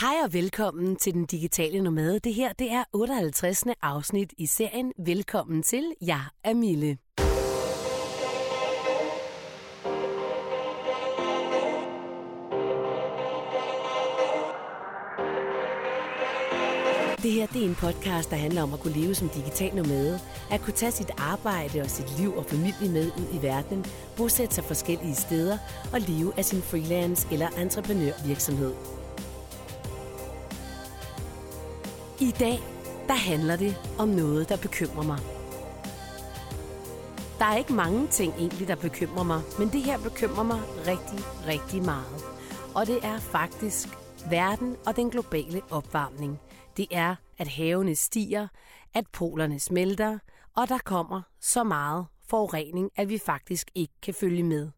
Hej og velkommen til Den Digitale Nomade. Det her det er 58. afsnit i serien Velkommen til. Jeg er Mille. Det her det er en podcast, der handler om at kunne leve som digital nomade, at kunne tage sit arbejde og sit liv og familie med ud i verden, bosætte sig forskellige steder og leve af sin freelance- eller entreprenørvirksomhed. I dag, der handler det om noget, der bekymrer mig. Der er ikke mange ting egentlig, der bekymrer mig, men det her bekymrer mig rigtig, rigtig meget. Og det er faktisk verden og den globale opvarmning. Det er, at havene stiger, at polerne smelter, og der kommer så meget forurening, at vi faktisk ikke kan følge med.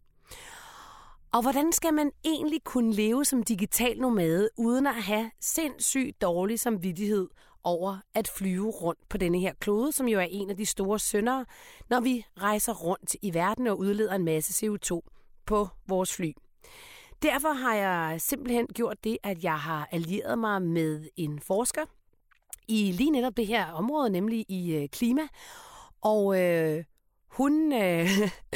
Og hvordan skal man egentlig kunne leve som digital nomade, uden at have sindssygt dårlig samvittighed over at flyve rundt på denne her klode, som jo er en af de store syndere, når vi rejser rundt i verden og udleder en masse CO2 på vores fly. Derfor har jeg simpelthen gjort det, at jeg har allieret mig med en forsker i lige netop det her område, nemlig i øh, klima. Og øh, hun, øh,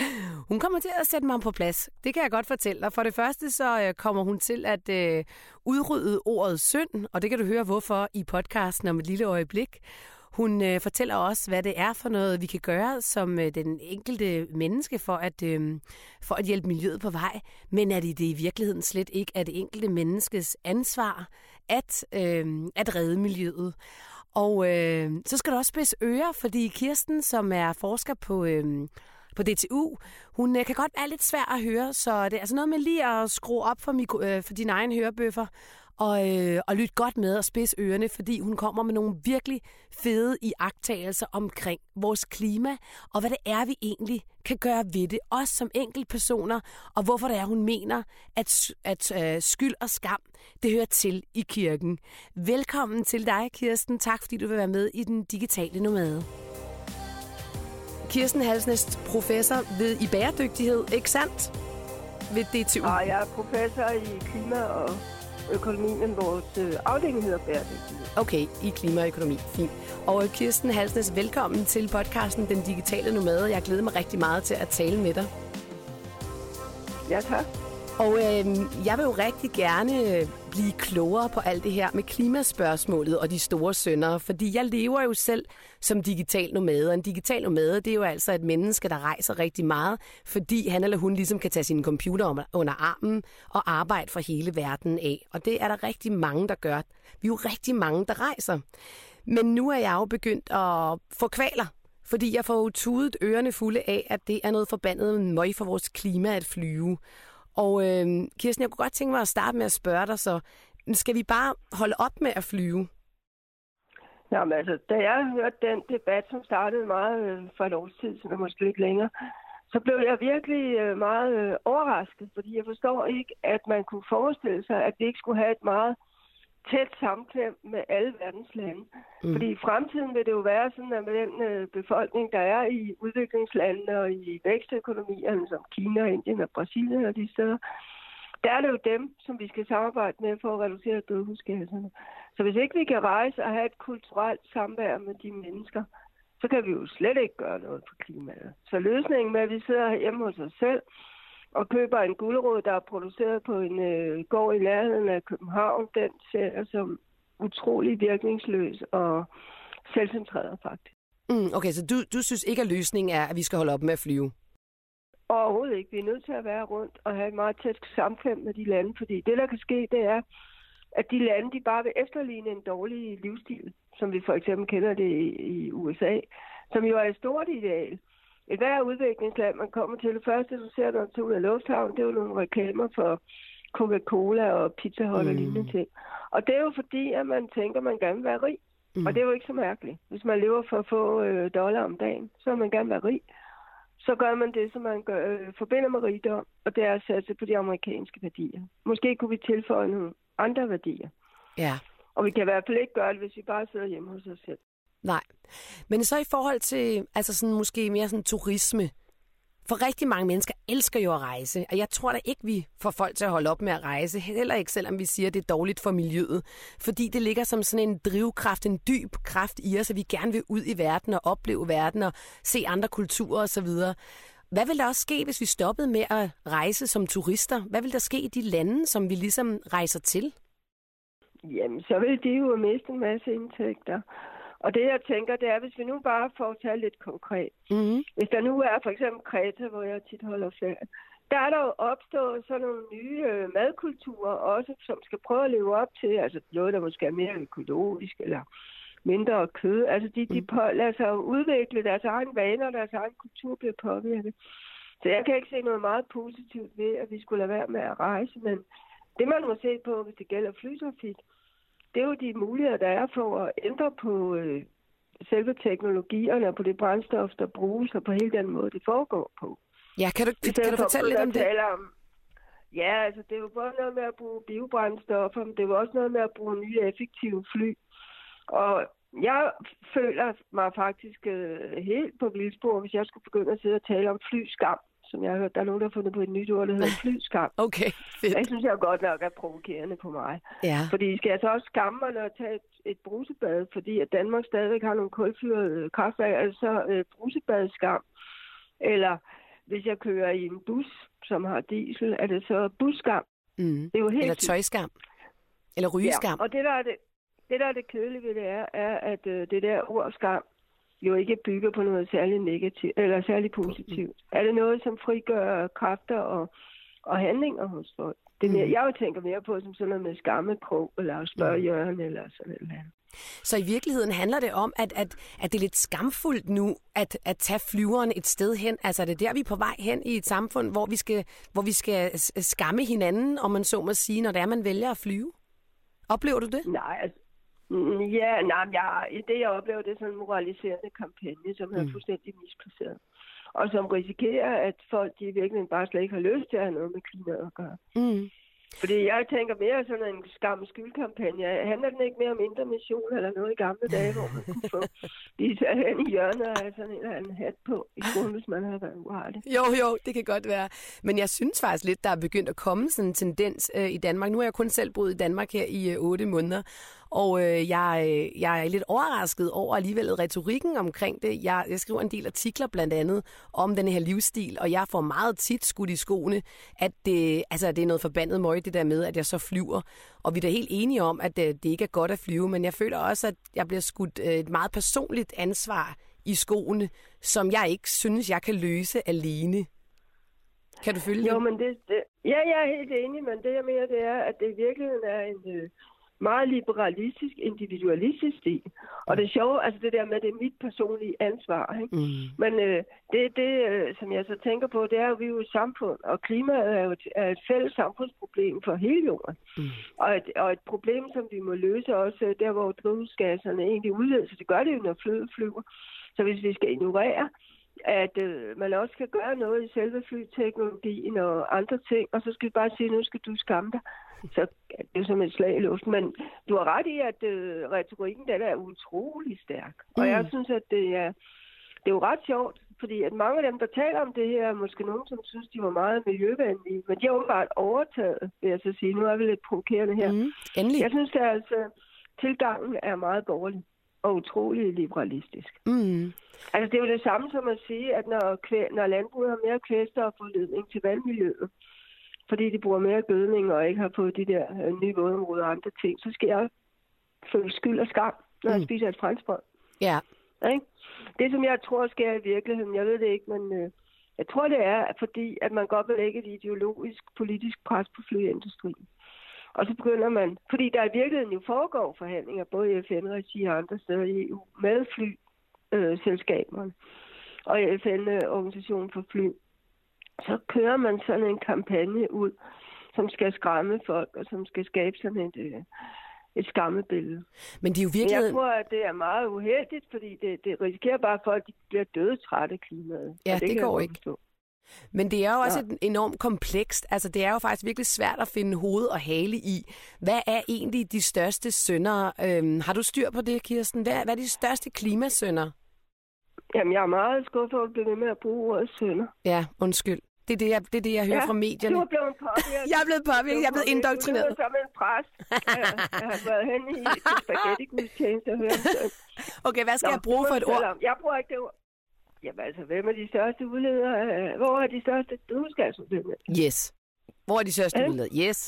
hun kommer til at sætte mig på plads. Det kan jeg godt fortælle dig. For det første så øh, kommer hun til at øh, udrydde ordet synd, og det kan du høre hvorfor i podcasten om et lille øjeblik. Hun øh, fortæller også, hvad det er for noget, vi kan gøre som øh, den enkelte menneske for at, øh, for at hjælpe miljøet på vej. Men er det, det i virkeligheden slet ikke er det enkelte menneskes ansvar at, øh, at redde miljøet? Og øh, så skal du også spidse ører, fordi Kirsten, som er forsker på... Øh, på DTU. Hun øh, kan godt være lidt svær at høre, så det er altså noget med lige at skrue op for, mikro, øh, for din egen hørebøffer og, øh, og lytte godt med og spids ørerne, fordi hun kommer med nogle virkelig fede iagttagelser omkring vores klima, og hvad det er, vi egentlig kan gøre ved det, også som enkeltpersoner, og hvorfor det er, hun mener, at, at øh, skyld og skam, det hører til i kirken. Velkommen til dig, Kirsten. Tak, fordi du vil være med i den digitale nomade. Kirsten Halsnæst, professor ved i bæredygtighed, ikke sandt? Ved DTU. Nej, jeg er professor i klima og økonomi, men vores øh, afdeling hedder bæredygtighed. Okay, i klima og økonomi. Fint. Og Kirsten Halsnes, velkommen til podcasten Den Digitale Nomade. Jeg glæder mig rigtig meget til at tale med dig. Ja, tak. Og øh, jeg vil jo rigtig gerne øh, blive klogere på alt det her med klimaspørgsmålet og de store sønder, fordi jeg lever jo selv som digital nomade, og en digital nomade, det er jo altså et menneske, der rejser rigtig meget, fordi han eller hun ligesom kan tage sin computer under armen og arbejde for hele verden af. Og det er der rigtig mange, der gør. Vi er jo rigtig mange, der rejser. Men nu er jeg jo begyndt at få kvaler fordi jeg får jo tudet ørerne fulde af, at det er noget forbandet møg for vores klima at flyve. Og øh, Kirsten, jeg kunne godt tænke mig at starte med at spørge dig, så skal vi bare holde op med at flyve? Jamen altså, da jeg hørte den debat, som startede meget øh, for et års tid, som er måske lidt længere, så blev jeg virkelig øh, meget øh, overrasket, fordi jeg forstår ikke, at man kunne forestille sig, at det ikke skulle have et meget tæt samklem med alle verdens lande. Mm. Fordi i fremtiden vil det jo være sådan, at med den øh, befolkning, der er i udviklingslandene og i vækstøkonomierne, som Kina, Indien og Brasilien og de steder, der er det jo dem, som vi skal samarbejde med for at reducere drivhusgasserne. Så hvis ikke vi kan rejse og have et kulturelt samvær med de mennesker, så kan vi jo slet ikke gøre noget for klimaet. Så løsningen med, at vi sidder hjemme hos os selv, og køber en guldråd, der er produceret på en øh, gård i nærheden af København, den ser jeg som utrolig virkningsløs og selvcentreret faktisk. Mm, okay, så du, du synes ikke, at løsningen er, at vi skal holde op med at flyve? Overhovedet ikke. Vi er nødt til at være rundt og have et meget tæt samkvem med de lande, fordi det, der kan ske, det er, at de lande, de bare vil efterligne en dårlig livsstil, som vi for eksempel kender det i, i USA, som jo er et stort ideal et hver udviklingsland, man kommer til, det første, du ser, når du ud af lufthavnen, det er jo nogle reklamer for Coca-Cola og Pizza Hut mm. og lignende ting. Og det er jo fordi, at man tænker, at man gerne vil være rig. Mm. Og det er jo ikke så mærkeligt. Hvis man lever for at få øh, dollar om dagen, så vil man gerne være rig. Så gør man det, som man gør, øh, forbinder med rigdom, og det er at satse på de amerikanske værdier. Måske kunne vi tilføje nogle andre værdier. Ja. Og vi kan i hvert fald ikke gøre det, hvis vi bare sidder hjemme hos os selv. Nej. Men så i forhold til, altså sådan måske mere sådan turisme, For rigtig mange mennesker elsker jo at rejse, og jeg tror da ikke, vi får folk til at holde op med at rejse, heller ikke selvom vi siger, at det er dårligt for miljøet. Fordi det ligger som sådan en drivkraft, en dyb kraft i os, at vi gerne vil ud i verden og opleve verden og se andre kulturer osv. Hvad vil der også ske, hvis vi stoppede med at rejse som turister? Hvad vil der ske i de lande, som vi ligesom rejser til? Jamen, så vil de jo miste en masse indtægter. Og det, jeg tænker, det er, hvis vi nu bare får tage lidt konkret. Mm-hmm. Hvis der nu er for eksempel Kreta, hvor jeg tit holder ferie, der er der jo opstået sådan nogle nye øh, madkulturer også, som skal prøve at leve op til, altså noget, der måske er mere økologisk, eller mindre kød. Altså, de, de mm. på, lader sig udvikle deres egen vaner, deres egen kultur bliver påvirket. Så jeg kan ikke se noget meget positivt ved, at vi skulle lade være med at rejse, men det man må se på, hvis det gælder flytrafik, det er jo de muligheder, der er for at ændre på øh, selve teknologierne og på det brændstof, der bruges, og på hele den måde, det foregår på. Ja, kan du, kan du fortælle lidt om det? Om, ja, altså det er jo både noget med at bruge biobrændstoffer, men det er jo også noget med at bruge nye effektive fly. Og jeg føler mig faktisk øh, helt på vildspor, hvis jeg skulle begynde at sidde og tale om flyskam som jeg har hørt, der er nogen, der har fundet på et nyt ord, der hedder flyskam. Okay, fedt. Jeg synes jeg godt nok er provokerende på mig. Ja. Fordi skal jeg så også skamme mig, når jeg tager et, et brusebad, fordi at Danmark stadigvæk har nogle kulfyrede kraftværker, altså øh, brusebadskam. Eller hvis jeg kører i en bus, som har diesel, er det så busskam. Mm. Det er jo helt Eller tøjskam. Eller rygeskam. Ja, og det der er det, det, der er det kedelige ved det er, er at øh, det der ord skam, jo ikke bygger på noget særligt negativt, eller særligt positivt. Er det noget, som frigør kræfter og, og handlinger hos folk? Det er mere, mm. Jeg tænker mere på som sådan noget med skammekrog, eller spørgjørn, mm. eller sådan noget. Så i virkeligheden handler det om, at, at, at det er lidt skamfuldt nu at, at tage flyveren et sted hen. Altså er det der, vi er på vej hen i et samfund, hvor vi skal, hvor vi skal skamme hinanden, om man så må sige, når det er, man vælger at flyve? Oplever du det? Nej, altså, Mm, ja, nej, jeg, det jeg oplever, det er sådan en moraliserende kampagne, som er mm. fuldstændig misplaceret. Og som risikerer, at folk de virkelig bare slet ikke har lyst til at have noget med klima at gøre. Mm. Fordi jeg tænker mere sådan en skam skyldkampagne. Handler den ikke mere om intermission eller noget i gamle dage, hvor man kunne få så hen i hjørnet og have sådan en eller anden hat på i skolen, hvis man havde været uartig? Jo, jo, det kan godt være. Men jeg synes faktisk lidt, der er begyndt at komme sådan en tendens øh, i Danmark. Nu har jeg kun selv boet i Danmark her i øh, 8 måneder, og øh, jeg, øh, jeg er lidt overrasket over alligevel retorikken omkring det. Jeg, jeg skriver en del artikler blandt andet om den her livsstil, og jeg får meget tit skudt i skoene, at det, altså, det er noget forbandet møg, det der med, at jeg så flyver. Og vi er da helt enige om, at det, øh, det ikke er godt at flyve, men jeg føler også, at jeg bliver skudt øh, et meget personligt ansvar i skoene, som jeg ikke synes, jeg kan løse alene. Kan du følge jo, det? men det, det, ja, jeg er helt enig, men det jeg mener, det er, at det i virkeligheden er en, meget liberalistisk, individualistisk stil. Og det sjovt, altså det der med, det er mit personlige ansvar. Ikke? Mm. Men øh, det, det øh, som jeg så tænker på, det er jo, at vi er jo et samfund, og klimaet er jo et, er et fælles samfundsproblem for hele jorden. Mm. Og, et, og et problem, som vi må løse også der, hvor drivhusgasserne egentlig udledes. Det gør det jo, når flyet flyver. Så hvis vi skal ignorere at øh, man også skal gøre noget i selve flyteknologien og andre ting, og så skal vi bare sige, nu skal du skamme dig. Så det er som et slag i luften. Men du har ret i, at øh, retorikken den er utrolig stærk. Mm. Og jeg synes, at det er, det er jo ret sjovt, fordi at mange af dem, der taler om det her, er måske nogen, som synes, de var meget miljøvenlige. Men de har åbenbart overtaget, vil jeg så sige. Nu er vi lidt provokerende her. Mm. Endelig. Jeg synes, at altså, tilgangen er meget dårlig og utrolig liberalistisk. Mm. Altså, det er jo det samme som at sige, at når, kvæ- når landbruget har mere kvælstofforledning til vandmiljøet, fordi de bruger mere gødning og ikke har fået de der øh, nye vådområder og andre ting, så skal jeg føle skyld og skam, når mm. jeg spiser et franskbrød. Ja. Ikke? Det, som jeg tror sker i virkeligheden, jeg ved det ikke, men øh, jeg tror, det er, fordi at man godt vil lægge et ideologisk, politisk pres på flyindustrien. Og så begynder man, fordi der i virkeligheden jo foregår forhandlinger, både i FN-regi og andre steder i EU, med flyselskaberne øh, og i FN-organisationen for fly, så kører man sådan en kampagne ud, som skal skræmme folk, og som skal skabe sådan et, øh, et skammebillede. Men det er jo virkelig... jeg tror, at det er meget uheldigt, fordi det, det risikerer bare, at folk bliver døde trætte af klimaet. Ja, det, det går ikke. Forstå. Men det er jo også et enormt komplekst. Altså, det er jo faktisk virkelig svært at finde hoved og hale i. Hvad er egentlig de største sønder? Øhm, har du styr på det, Kirsten? Hvad, hvad er de største klimasønder? Jamen, jeg er meget skuffet over at blive ved med at bruge ordet sønder. Ja, undskyld. Det er det, jeg, det, er det, jeg hører Ja, fra medierne. Du er blevet påvirket. Jeg er blevet påvirket, jeg er blevet indoktrineret. Du lyder som en præst. Jeg, har været hen i spaghetti-gudstjeneste og hørt. Okay, hvad skal Nå, jeg bruge for du et ord? om. Jeg bruger ikke det ord. Jamen altså, hvem er de største udledere? Hvor er de største drivhusgasudledninger? Yes. Hvor er de største Ja. udled? Yes.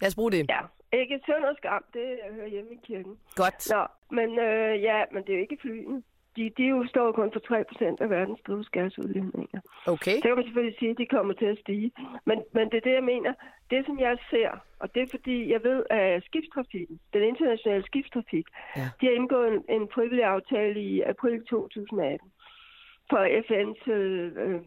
Lad os bruge det. Ja, ikke synd og skam, det hører hjemme i kirken. Godt. Nå, men øh, ja, men det er jo ikke flyene. De, de jo står kun for 3% af verdens drivhusgasudledninger. Okay. Så kan man selvfølgelig sige, at de kommer til at stige. Men, men det er det, jeg mener. Det, som jeg ser, og det er fordi, jeg ved, at skibstrafikken, den internationale skibstrafik, Ja. de har indgået en, en frivillig aftale i april 2018 for FN's, øh, øh,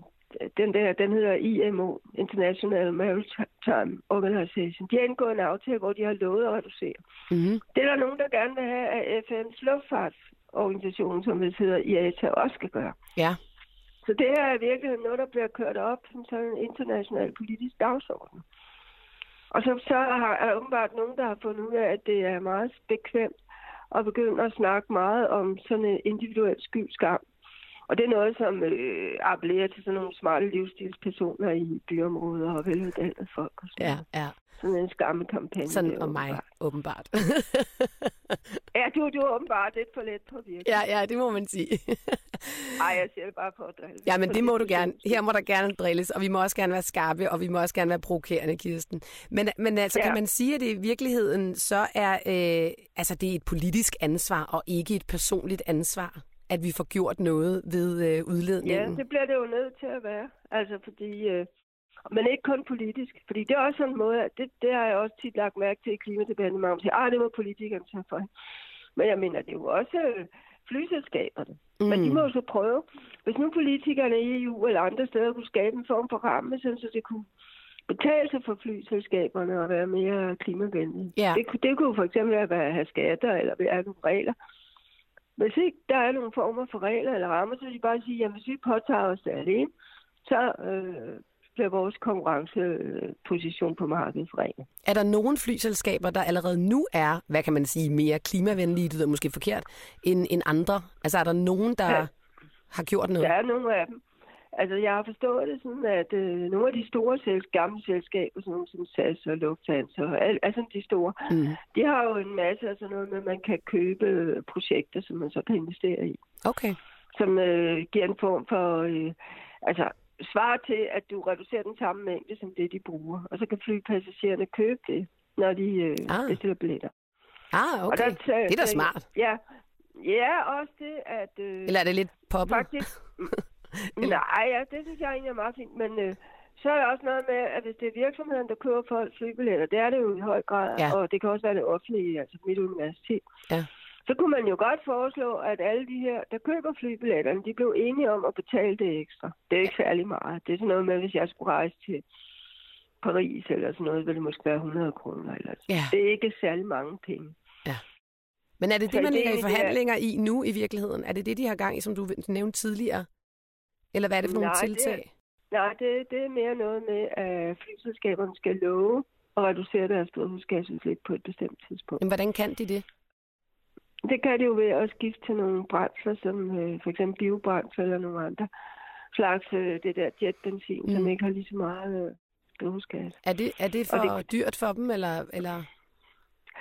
den der, den hedder IMO, International Maritime Organization. De har indgået en aftale, hvor de har lovet at reducere. Mm-hmm. Det er der nogen, der gerne vil have, at FN's luftfartsorganisation, som det hedder IATA, også skal gøre. Ja. Så det her er virkelig noget, der bliver kørt op som sådan en international politisk dagsorden. Og så, så har, er der åbenbart nogen, der har fundet ud af, at det er meget bekvemt at begynde at snakke meget om sådan en individuel skyldskam. Og det er noget, som øh, appellerer til sådan nogle smarte livsstilspersoner i byområder og veluddannede folk. Og sådan, Ja, ja. sådan en skammekampagne. Sådan om mig, åbenbart. Ja, du, du er åbenbart lidt for let på virkeligheden. ja, ja, det må man sige. Ej, jeg siger det bare på at drille. Ja, men det må du gerne. Her. Må der gerne drilles, og vi må også gerne være skarpe, og vi må også gerne være provokerende, Kirsten. Men, men altså. Ja. kan man sige, at det i virkeligheden så er, øh, altså det er et politisk ansvar, og ikke et personligt ansvar, at vi får gjort noget ved øh, Ja, udledningen? det bliver det jo nødt til at være. Altså, fordi... Øh, men ikke kun politisk. Fordi det er også sådan en måde, at det, det har jeg også tit lagt mærke til i klimadebatten. Man siger, ah, det må politikerne tage for. Men jeg mener, det er jo også øh, flyselskaberne. Mm. Men de må jo så prøve. Hvis nu politikerne i EU eller andre steder kunne skabe en form for ramme, sådan så det kunne betale sig for flyselskaberne at være mere klimavenlige. Ja. Det, kunne- det kunne for eksempel være at have skatter eller være nogle regler. Hvis ikke der er nogle former for regler eller rammer, så vil de bare sige, at hvis vi påtager os det alene, så øh, bliver vores konkurrenceposition på markedet forringet. Er der nogle flyselskaber, der allerede nu er, hvad kan man sige, mere klimavenlige, det lyder måske forkert, end, end andre? Altså er der nogen, der Ja. har gjort noget? Der er nogle af dem. Altså, jeg har forstået det sådan, at øh, nogle af de store selsk- gamle selskaber, sådan nogle som SAS og Lufthansa, og al- altså de store, Mm. de har jo en masse af sådan noget med, at man kan købe øh, projekter, som man så kan investere i. Okay. som øh, giver en form for, øh, altså svar til, at du reducerer den samme mængde, som det de bruger. Og så kan flypassagererne købe det, når de øh, Ah. bestiller billetter. Ah, okay. der Det er da smart. Ja, ja også det, at... Øh, Eller er det lidt poppet? faktisk... Nej, ja, det synes jeg egentlig er meget fint, men... Øh, så er der også noget med, at hvis det er virksomheden, der køber folk flybilletter, det er det jo i høj grad, Ja. og det kan også være det offentlige, altså mit universitet. Ja. Så kunne man jo godt foreslå, at alle de her, der køber flybilletterne, de blev enige om at betale det ekstra. Det er ikke særlig meget. Det er sådan noget med, hvis jeg skulle rejse til Paris eller sådan noget, ville det måske være 100 kroner. Eller. Ja. Det er ikke særlig mange penge. Men er det det, man er ligger i forhandlinger i nu i virkeligheden? Er det det, de har gang i, som du nævnte tidligere? Eller hvad er det for nogle Nej, det tiltag? Nej, det, det er mere noget med, at flyselskaberne skal love at reducere deres drivhusgasudslip på et bestemt tidspunkt. Men hvordan kan de det? Det kan det jo ved at skifte til nogle brændsler, som øh, for eksempel biobrændsler eller nogle andre slags øh, det der jetbenzin, mm. som ikke har lige så meget øh, drivhusgas. Er det, er det for Og det... dyrt for dem, eller, eller,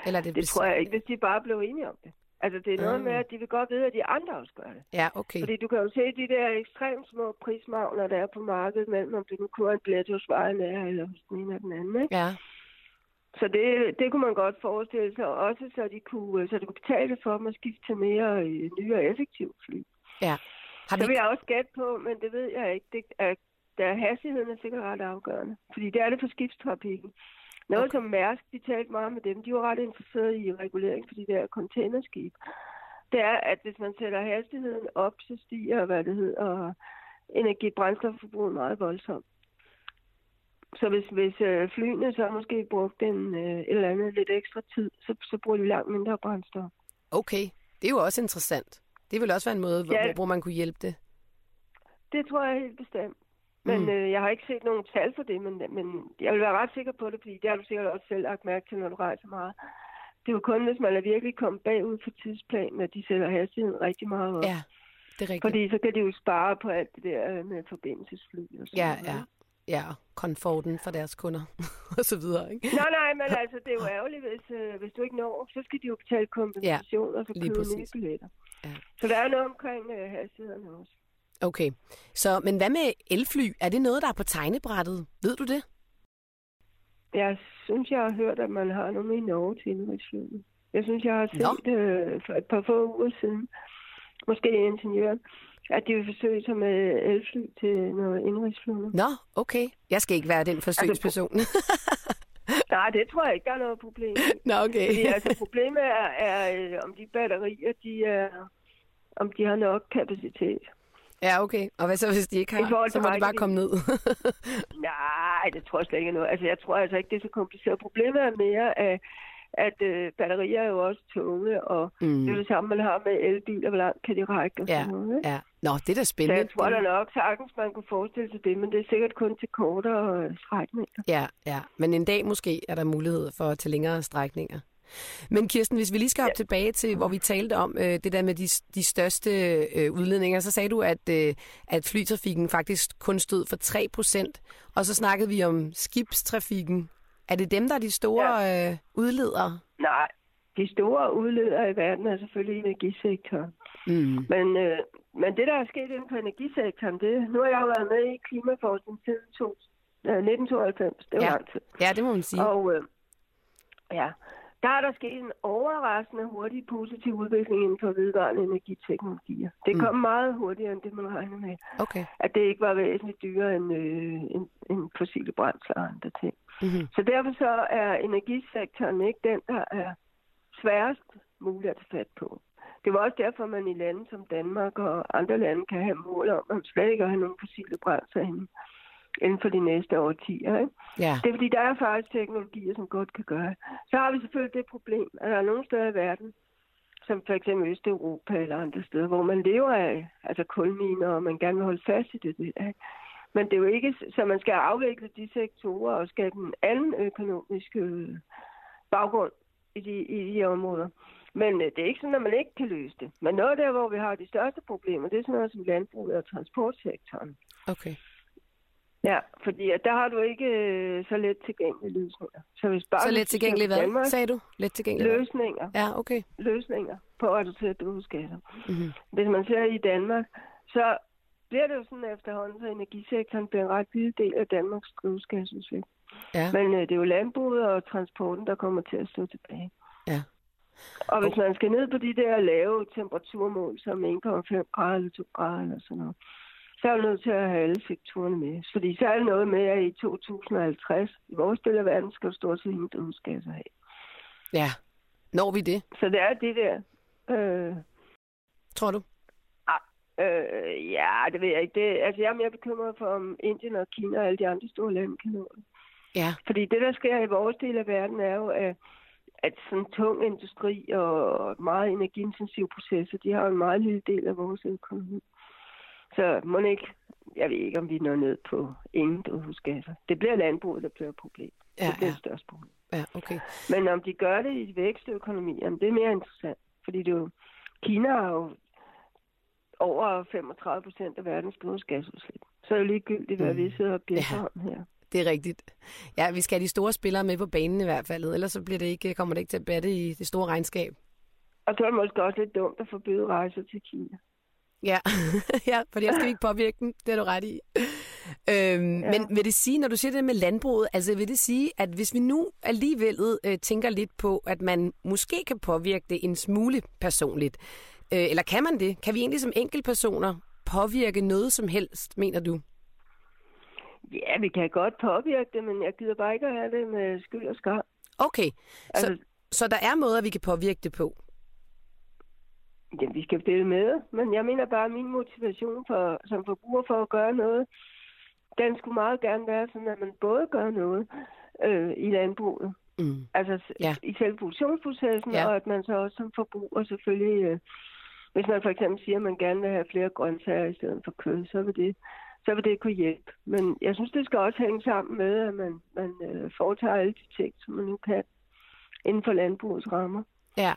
eller er det, Det tror jeg ikke, hvis de bare blev enige om det. Altså, det er noget Ah. med, at de vil godt vide, at de andre også gør det. Ja, okay. Fordi du kan jo se de der ekstremt små prismagner, der er på markedet, mellem om du nu køber en billet hos Ryanair eller hos den ene eller den anden. Ikke? Ja, Så det, det kunne man godt forestille sig, også så de kunne, så det kunne betale for dem at skifte til mere øh, nye og effektive fly. ja. Har Så vi... vil jeg også gætte på, men det ved jeg ikke. Det er, der hastigheden er sikkert ret afgørende. Fordi det er det for skibstrafikken. Noget Okay. som Mærsk, de talte meget med dem, de var ret interesserede i regulering for de der containerskib. Det er, at hvis man sætter hastigheden op, så stiger, hvad det hedder, energibrændstofforbruget meget voldsomt. Så hvis, hvis øh, flyene så måske brugte en, øh, et eller andet lidt ekstra tid, så, så bruger de langt mindre brændstof. Okay, det er jo også interessant. Det vil også være en måde, hvor, Ja. hvor man kunne hjælpe det. Det tror jeg helt bestemt. Men Mm. øh, jeg har ikke set nogen tal for det, men, men jeg vil være ret sikker på det, fordi det har du sikkert også selv lagt mærke til, når du rejser meget. Det er jo kun, hvis man er virkelig kommet bagud for tidsplanen, at de sætter hastigheden rigtig meget op. Ja, det er rigtigt. Fordi så kan de jo spare på alt det der med forbindelsesfly og sådan Ja, noget. ja. Ja, komforten for deres kunder og så videre, ikke? Nej, nej, men altså, det er jo ærgerligt, hvis, øh, hvis du ikke når, så skal de jo betale kompensation, og så købe nye billetter. Ja. Så der er noget omkring øh, hastighederne også. Okay. Så, men hvad med elfly? Er det noget, der er på tegnebrættet? Ved du det? Jeg synes, jeg har hørt, at man har nogle i Norge til indrigsflyene. Jeg synes, jeg har set øh, for et par få uger siden, måske ingeniøren, at de vil forsøge sig med elfly til noget indrigsflyvning. Nå, okay. Jeg skal ikke være den forsøgsperson. Nej, det tror jeg ikke, der er noget problem. i. Nå, okay. Fordi altså, problemet er, er øh, om de batterier, de er, om de har nok kapacitet. Ja, okay. Og hvad så, hvis de ikke har? Så må de bare komme ned. Nej, det tror jeg slet ikke noget. Altså, jeg tror altså ikke, det er så kompliceret. Problemet er mere, at, at øh, batterier er jo også tunge, og mm. det er det samme, man har med elbiler. Hvor langt kan de række? Og Ja, noget, ikke? ja. Nå, det er da Så spændende. jeg tror da nok sagtens, man kunne forestille sig det, men det er sikkert kun til kortere øh, strækninger. Ja, ja. Men en dag måske er der mulighed for til længere strækninger. Men Kirsten, hvis vi lige skal op ja. tilbage til, hvor vi talte om øh, det der med de, de største øh, udledninger, så sagde du, at, øh, at flytrafikken faktisk kun stod for 3 procent. Og så snakkede vi om skibstrafikken. Er det dem, der er de store ja. øh, udledere? Nej, de store udledere i verden er selvfølgelig energisektoren. Mm. Men, øh, men det, der er sket inden for energisektoren, det, nu har jeg jo været med i klimaforskning siden to, øh, 1992. Det var Ja. lang tid. Ja, det må man sige. Og øh, ja, der er der sket en overraskende hurtig positiv udvikling inden for vedvarende energiteknologier. Det Mm. kom meget hurtigere end det, man regnede med. Okay. At det ikke var væsentligt dyrere end, øh, end, end fossile brændsler og andre ting. Mm-hmm. Så derfor så er energisektoren ikke den, der er sværest muligt at fat på. Det var også derfor, man i lande som Danmark og andre lande kan have mål om, at man slet ikke at have nogen fossile brændsler inden, inden for de næste årtier. Ikke? Ja. Det er fordi, der er faktisk teknologier, som godt kan gøre. Så har vi selvfølgelig det problem, at der er nogle steder i verden, som for eksempel Østeuropa eller andre steder, hvor man lever af altså kulminer, og man gerne vil holde fast i det. der. ikke? Men det er jo ikke, så man skal afvikle de sektorer og skabe en anden økonomisk øh, baggrund i de, i de områder. Men øh, det er ikke sådan, at man ikke kan løse det. Men noget der, hvor vi har de største problemer, det er sådan noget som landbruget og transportsektoren. Okay. Ja, fordi der har du ikke øh, så let tilgængelige løsninger. Så, hvis bare Så let på hvad, Danmark, sagde du? Let tilgængeligt hvad? løsninger, Ja, okay. løsninger på at reducere drivhusgasser. Mm-hmm. Hvis man ser i Danmark, så bliver det jo sådan efterhånden, så energisektoren bliver en ret lille del af Danmarks drivhusgasudslip. Ja. Men øh, det er jo landbruget og transporten, der kommer til at stå tilbage. Ja. Og hvis man skal ned på de der lave temperaturmål, som 1,5 grader eller 2 grader eller sådan noget, så er vi nødt til at have alle sektorerne med. Fordi så er det noget med, at i 2050, i vores del af verden, skal du stort set ingen drivhusgasser have. Ja. Når vi det, Så det er det der... Øh, tror du? øh, ja, det ved jeg ikke. Det, altså, jeg er mere bekymret for, om Indien og Kina og alle de andre store lande kan nå det. Ja. Fordi det, der sker i vores del af verden, er jo, at, at sådan tung industri og meget energiintensive processer, de har en meget lille del af vores økonomi. Så må ikke, jeg ved ikke, om vi når ned på ingen drivhusgasser. Det bliver landbruget, der bliver et problem. Ja, det bliver ja. det største problem. Ja, okay. Men om de gør det i vækstøkonomierne, det er mere interessant. Fordi det jo, Kina har jo over 35 procent af verdens drivhusgasudslip. Så er det jo ligegyldigt, hvad Mm. vi sidder og bliver Ja. ja. her. Det er rigtigt. Ja, vi skal have de store spillere med på banen i hvert fald, ellers så bliver det ikke, kommer det ikke til at batte i det store regnskab. Og så er det måske også lidt dumt at forbyde rejser til Kina. Ja, ja for jeg skal ikke påvirke den. Det er du ret i. Øhm, ja. Men vil det sige, når du siger det med landbruget, altså vil det sige, at hvis vi nu alligevel øh, tænker lidt på, at man måske kan påvirke det en smule personligt, øh, eller kan man det? Kan vi egentlig som enkeltpersoner påvirke noget som helst, mener du? Ja, vi kan godt påvirke det, men jeg gider bare ikke at have det med skyld og skam. Okay, så, Altså, så der er måder, vi kan påvirke det på? Ja, vi skal dele med, men jeg mener bare, at min motivation for, som forbruger for at gøre noget, den skulle meget gerne være sådan, at man både gør noget øh, i landbruget, Mm. altså Ja. i selve produktionsprocessen, ja. og at man så også som forbruger selvfølgelig, øh, hvis man for eksempel siger, at man gerne vil have flere grøntsager i stedet for kød, så vil det, så vil det kunne hjælpe. Men jeg synes, det skal også hænge sammen med, at man, man øh, foretager alle de ting, som man nu kan inden for landbrugets rammer. Ja,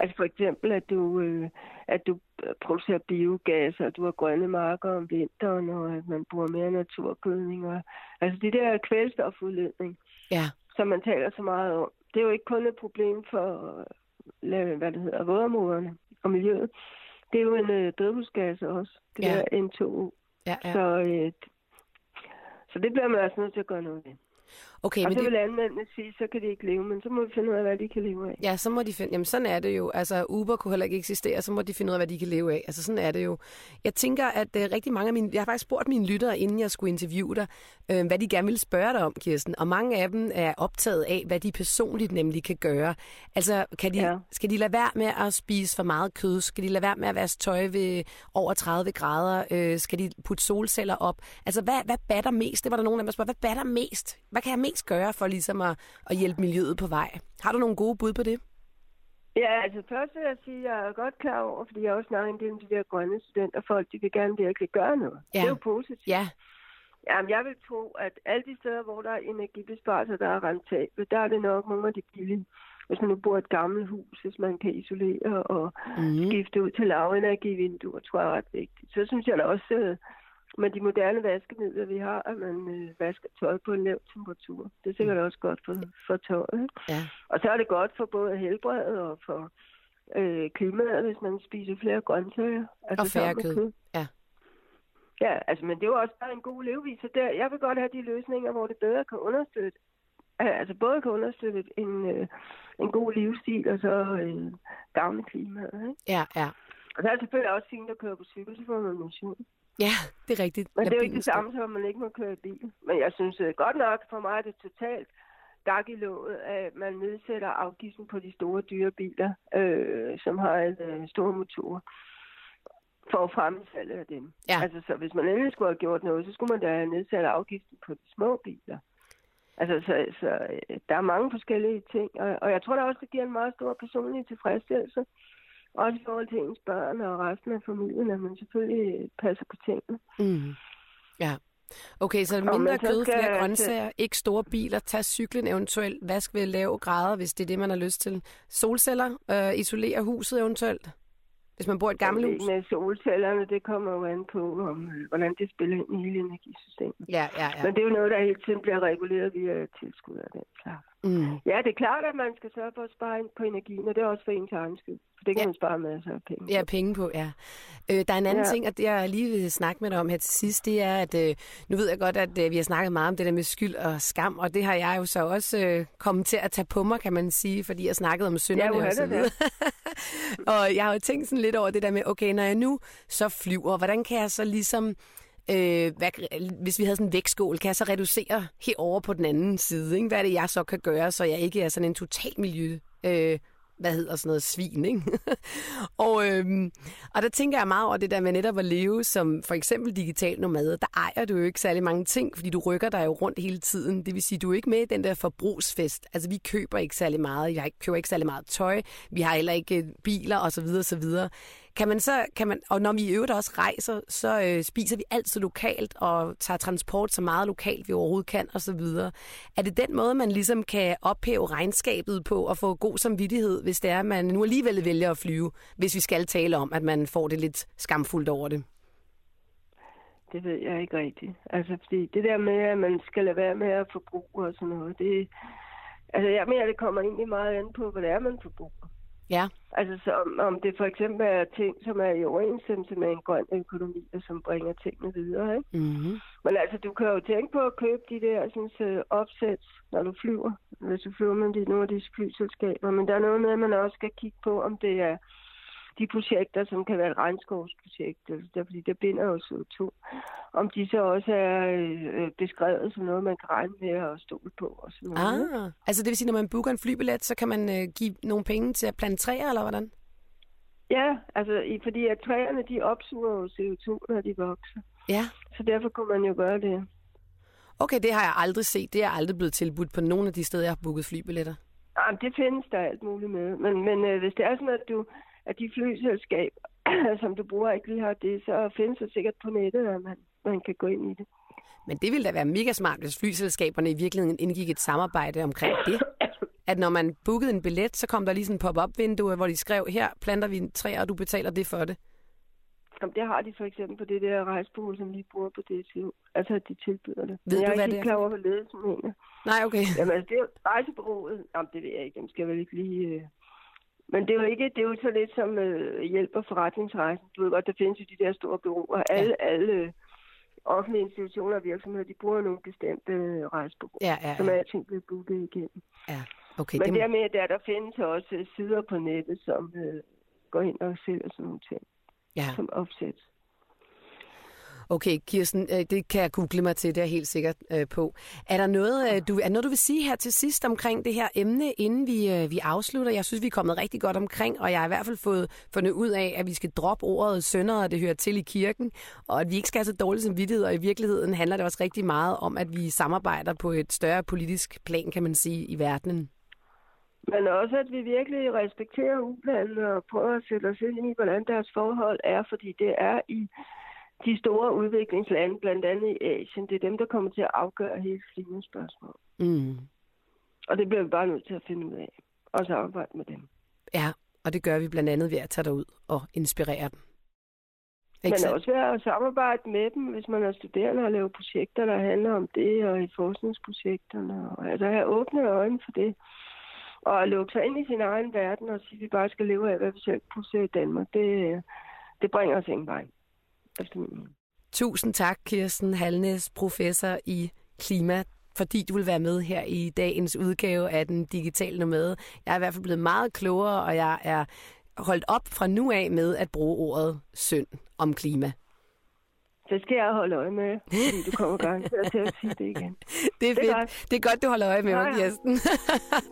Altså for eksempel, at du, øh, at du producerer biogas, og du har grønne marker om vinteren, og at man bruger mere naturgødning. Og, altså det der kvælstofudledning, Ja, som man taler så meget om, det er jo ikke kun et problem for hvad det hedder, vådområderne og miljøet. Det er jo en øh, drivhusgas også, det Ja. der N2O. ja, ja. Så, øh, så det bliver man altså nødt til at gøre noget ved. Okay, Og men så det, vil landmændene sige, så kan de ikke leve, men så må vi finde ud af, hvad de kan leve af. Ja, så må de finde... Jamen, sådan er det jo. Altså, Uber kunne heller ikke eksistere, så må de finde ud af, hvad de kan leve af. Altså, sådan er det jo. Jeg tænker, at uh, rigtig mange af mine... Jeg har faktisk spurgt mine lyttere, inden jeg skulle interviewe dig, øh, hvad de gerne ville spørge dig om, Kirsten. Og mange af dem er optaget af, hvad de personligt nemlig kan gøre. Altså, kan de, Ja. skal de lade være med at spise for meget kød? Skal de lade være med at vaske tøj ved over 30 grader? Øh, skal de putte solceller op? Altså, hvad, hvad batter mest? Det var der nogen af dem, der spurgte, hvad batter mest? Hvad kan jeg mest gøre for ligesom at, at hjælpe miljøet på vej? Har du nogle gode bud på det? Ja, altså først vil jeg sige, at jeg er godt klar over, fordi jeg også snakker en del om de der grønne studenter, folk de vil gerne virkelig gøre noget. Ja. Det er jo positivt. Ja, Jamen, jeg vil tro, at alle de steder, hvor der er energibesparelser, der er rentable, der er det nok nogle af de billige. Hvis man nu bor i et gammelt hus, hvis man kan isolere og Mhm. skifte ud til lavenergivinduer, tror jeg er ret vigtigt. Så synes jeg da også, øh, med de moderne vaskemidler, vi har, at man øh, vasker tøj på en lav temperatur. Det er sikkert også godt for, for tøjet. ja. Og så er det godt for både helbredet og for øh, klimaet, hvis man spiser flere grøntsager. Altså Og færre med kød. Ja. Ja, altså, men det er jo også bare en god levevis. Så der, jeg vil godt have de løsninger, hvor det bedre kan understøtte, altså både kan understøtte en, øh, en god livsstil, og så øh, gavne klimaet. Ikke? Ja, ja. Og så er det selvfølgelig også fint at køre på cykel, så får man motion. Ja, det er rigtigt. Men det er jo ikke det samme, som at man ikke må køre i bil. Men jeg synes øh, godt nok, for mig er det totalt gak i låget, at man nedsætter afgiften på de store dyre biler, øh, som har en øh, store motorer, for at fremme salget af dem. Ja. Altså, så hvis man endelig skulle have gjort noget, så skulle man da have nedsat afgiften på de små biler. Altså, så, så øh, der er mange forskellige ting, og, og jeg tror da også, det giver en meget stor personlig tilfredsstillelse. Også i forhold til ens børn og resten af familien, at man selvfølgelig passer på tingene. Mm. Ja. Okay, så mindre kød, flere grøntsager, ikke store biler, tag cyklen eventuelt, vask ved lave grader, hvis det er det, man har lyst til. Solceller, øh, isolere huset eventuelt, hvis man bor i et gammelt hus. Med solcellerne, det kommer jo an på, om, øh, hvordan det spiller ind i hele energisystemet. Ja, ja, ja. Men det er jo noget, der hele tiden bliver reguleret via tilskud af den slags. Mm. Ja, det er klart, at man skal sørge for at spare på energien, og det er også for ens egen skyld. For det kan Ja. man spare masser af penge. Ja, penge på, ja. Øh, der er en anden ja. Ja. ting, og det jeg lige vil snakke med dig om her til sidst, det er, at øh, nu ved jeg godt, at øh, vi har snakket meget om det der med skyld og skam, og det har jeg jo så også øh, kommet til at tage på mig, kan man sige, fordi jeg snakkede om synderne er og så det videre. og jeg har jo tænkt sådan lidt over det der med, okay, når jeg nu så flyver, hvordan kan jeg så ligesom Øh, hvad, hvis vi havde sådan en vægtskål, kan jeg så reducere herover på den anden side? Ikke? Hvad er det, jeg så kan gøre, så jeg ikke er sådan en total miljø... Øh, hvad hedder sådan noget svin, ikke? og, øhm, og der tænker jeg meget over det der med netop at leve som for eksempel digital nomade. Der ejer du jo ikke særlig mange ting, fordi du rykker dig jo rundt hele tiden. Det vil sige, du er ikke med i den der forbrugsfest. Altså, vi køber ikke særlig meget. Jeg køber ikke særlig meget tøj. Vi har heller ikke øh, biler osv. osv. Kan man så, kan man, og når vi i øvrigt også rejser, så øh, spiser vi altid lokalt og tager transport så meget lokalt, vi overhovedet kan osv. Er det den måde, man ligesom kan ophæve regnskabet på og få god samvittighed, hvis det er, at man nu alligevel vælger at flyve, hvis vi skal tale om, at man får det lidt skamfuldt over det? Det ved jeg ikke rigtigt. Altså, fordi det der med, at man skal lade være med at forbruge og sådan noget, det... Altså, jeg mener, det kommer egentlig meget an på, hvad det er, man forbruger. Ja, Altså, så om, om det for eksempel er ting, som er i overensstemmelse med en grøn økonomi, og som bringer tingene videre, ikke? mm-hmm. Men altså, du kan jo tænke på at købe de der sådan, så opsæt, når du flyver. Hvis du flyver med de, nogle af disse flyselskaber. Men der er noget med, at man også skal kigge på, om det er de projekter, som kan være et regnskovsprojekt, altså der, fordi det binder jo CO2. Om de så også er øh, beskrevet som noget, man kan regne med at stole på. Og sådan noget. ah, altså det vil sige, når man booker en flybillet, så kan man øh, give nogle penge til at plante træer, eller hvordan? Ja, altså fordi at træerne, de opsuger jo CO2, når de vokser. Ja. Så derfor kunne man jo gøre det. Okay, det har jeg aldrig set. Det er aldrig blevet tilbudt på nogen af de steder, jeg har booket flybilletter. Jamen, det findes der alt muligt med. Men, men øh, hvis det er sådan, at, du, at de flyselskaber, som du bruger, ikke lige har det, så findes det sikkert på nettet, at man, man kan gå ind i det. Men det ville da være mega smart, hvis flyselskaberne i virkeligheden indgik et samarbejde omkring det. at når man bookede en billet, så kom der lige sådan en pop-up-vindue, hvor de skrev, her planter vi en træ, og du betaler det for det? Jamen, det har de for eksempel på det der rejsebureau, som vi bruger på DTU. Altså, at de tilbyder det. Ved Men jeg du, er ikke det er? klar over, hvad ledelsen mener. Nej, okay. Jamen, altså, det er rejsebureauet. Jamen, det ved jeg ikke. Dem skal jeg vel ikke lige... Men det er jo ikke, det er jo så lidt som øh, hjælper forretningsrejsen. Du ved godt, der findes jo de der store bureauer. Alle, ja. alle øh, offentlige institutioner og virksomheder, de bruger nogle bestemte øh, rejsebureauer, Ja, ja, som ja. alting bliver booket igennem. ja. Okay, Men det, det er med, der, der findes også øh, sider på nettet, som øh, går ind og sælger sådan nogle ting, ja. som opsæt. Okay, Kirsten, øh, det kan jeg google mig til, det er jeg helt sikkert øh, på. Er der noget, øh, du, er noget, du vil sige her til sidst omkring det her emne, inden vi, øh, vi afslutter? Jeg synes, vi er kommet rigtig godt omkring, og jeg har i hvert fald fået fundet ud af, at vi skal droppe ordet sønder, og det hører til i kirken, og at vi ikke skal have så dårlig samvittighed, og i virkeligheden handler det også rigtig meget om, at vi samarbejder på et større politisk plan, kan man sige, i verdenen. Men også, at vi virkelig respekterer ulandene og prøver at sætte os ind i, hvordan deres forhold er, fordi det er i de store udviklingslande, blandt andet i Asien, det er dem, der kommer til at afgøre hele klimaspørgsmålet. Mm. Og det bliver vi bare nødt til at finde ud af, og samarbejde med dem. Ja, og det gør vi blandt andet ved at tage derud og inspirere dem. Men Ikke sandt? også ved at samarbejde med dem, hvis man er studerende og laver projekter, der handler om det, og i forskningsprojekterne. Og altså have åbne øjne for det. Og at lukke sig ind i sin egen verden og sige, at vi bare skal leve af, hvad vi selv producerer i Danmark, det, det bringer os ingen vej. Efter min mening. Tusind tak, Kirsten Halnes, professor i klima, fordi du vil være med her i dagens udgave af Den Digitale Nomade. Jeg er i hvert fald blevet meget klogere, og jeg er holdt op fra nu af med at bruge ordet synd om klima. Det skal jeg holde øje med, fordi du kommer garanteret til at sige det igen. Det er, Det er fedt. godt. Det er godt, du holder øje med mig, ja. Kirsten.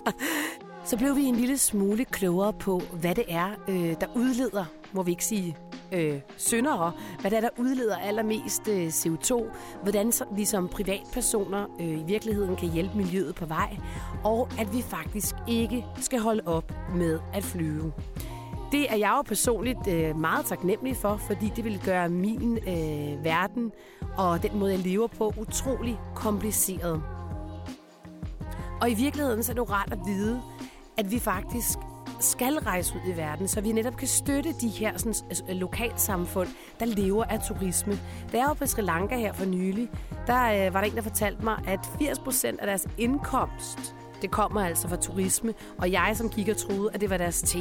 Så blev vi en lille smule klogere på, hvad det er, øh, der udleder, må vi ikke sige øh, syndere, hvad det er, der udleder allermest øh, CO2, hvordan så, vi som privatpersoner øh, i virkeligheden kan hjælpe miljøet på vej, og at vi faktisk ikke skal holde op med at flyve. Det er jeg jo personligt øh, meget taknemmelig for, fordi det vil gøre min øh, verden og den måde, jeg lever på, utrolig kompliceret. Og i virkeligheden så er det jo rart at vide, at vi faktisk skal rejse ud i verden, så vi netop kan støtte de her sådan, altså, øh, lokalsamfund, der lever af turisme. Da jeg var på Sri Lanka her for nylig, der øh, var der en, der fortalte mig, at 80% af deres indkomst, det kommer altså fra turisme, og jeg som kigger troede, at det var deres te.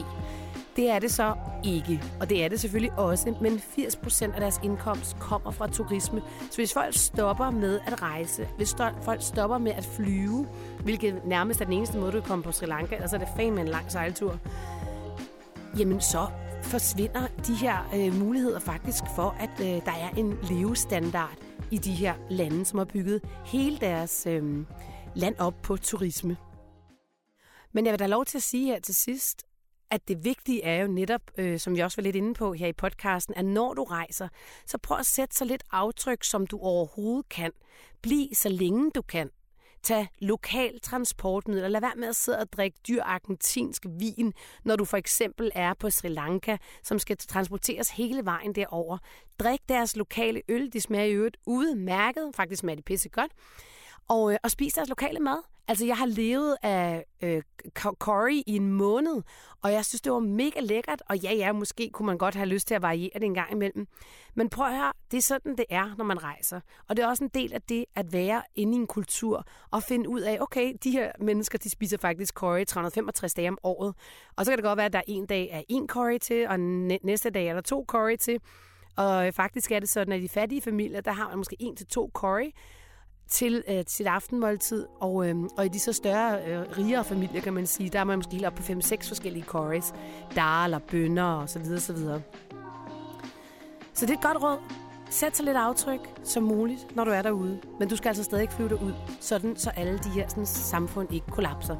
Det er det så ikke, og det er det selvfølgelig også, men 80% af deres indkomst kommer fra turisme. Så hvis folk stopper med at rejse, hvis folk stopper med at flyve, hvilket nærmest er den eneste måde, du kan komme på Sri Lanka, ellers er det fandme en lang sejltur, jamen så forsvinder de her øh, muligheder faktisk for, at øh, der er en levestandard i de her lande, som har bygget hele deres øh, land op på turisme. Men jeg vil da lov til at sige her til sidst, at det vigtige er jo netop, øh, som vi også var lidt inde på her i podcasten, at når du rejser, så prøv at sætte så lidt aftryk, som du overhovedet kan. Bliv så længe du kan. Tag lokal transportmiddel. Lad være med at sidde og drikke dyr argentinsk vin, når du for eksempel er på Sri Lanka, som skal transporteres hele vejen derover. Drik deres lokale øl. De smager i øvrigt udmærket. Faktisk smager de pisse godt. Og, øh, og spis deres lokale mad. Altså, jeg har levet af øh, curry i en måned, og jeg synes, det var mega lækkert. Og ja, ja, måske kunne man godt have lyst til at variere det en gang imellem. Men prøv at høre, det er sådan, det er, når man rejser. Og det er også en del af det at være inde i en kultur og finde ud af, okay, de her mennesker, de spiser faktisk curry 365 dage om året. Og så kan det godt være, at der en dag er en curry til, og næste dag er der to curry til. Og faktisk er det sådan, at i de fattige familier, der har man måske en til to curry til øh, sit aftenmåltid, og, øh, og i de så større, øh, rigere familier, kan man sige, der er man måske helt op på 5-6 forskellige curries, daler, bønner og så videre, så videre. Så det er et godt råd. Sæt så lidt aftryk som muligt, når du er derude. Men du skal altså stadig flyve dig ud, sådan så alle de her sådan, samfund ikke kollapser.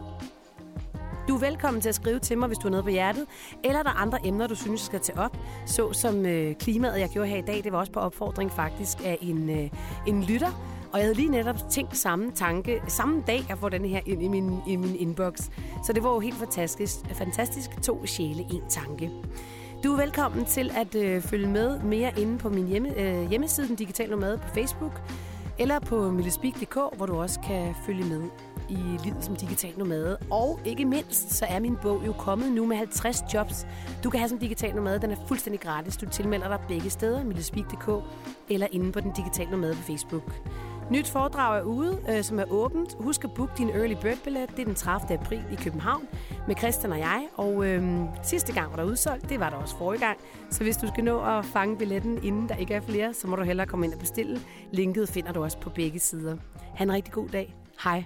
Du er velkommen til at skrive til mig, hvis du har noget på hjertet, eller der er andre emner, du synes, jeg skal tage op, så som øh, klimaet, jeg gjorde her i dag. Det var også på opfordring faktisk af en, øh, en lytter, og jeg havde lige netop tænkt samme tanke, samme dag, jeg får den her ind i min, i min inbox. Så det var jo helt fantastisk. Fantastisk. To sjæle, en tanke. Du er velkommen til at øh, følge med mere inde på min hjemme, øh, hjemmeside, Den Digitale Nomade på Facebook. eller på millespeak.dk, hvor du også kan følge med i livet som digital nomade. Og ikke mindst, så er min bog jo kommet nu med 50 jobs, du kan have som digital nomade. Den er fuldstændig gratis. Du tilmelder dig begge steder, millespeak.dk eller inde på den digitale nomade på Facebook. Nyt foredrag er ude, øh, som er åbent. Husk at booke din early bird billet. Det er den 30. april i København med Christian og jeg. Og øh, sidste gang var der udsolgt. Det var der også forrige gang. Så hvis du skal nå at fange billetten, inden der ikke er flere, så må du hellere komme ind og bestille. Linket finder du også på begge sider. Ha' en rigtig god dag. Hej.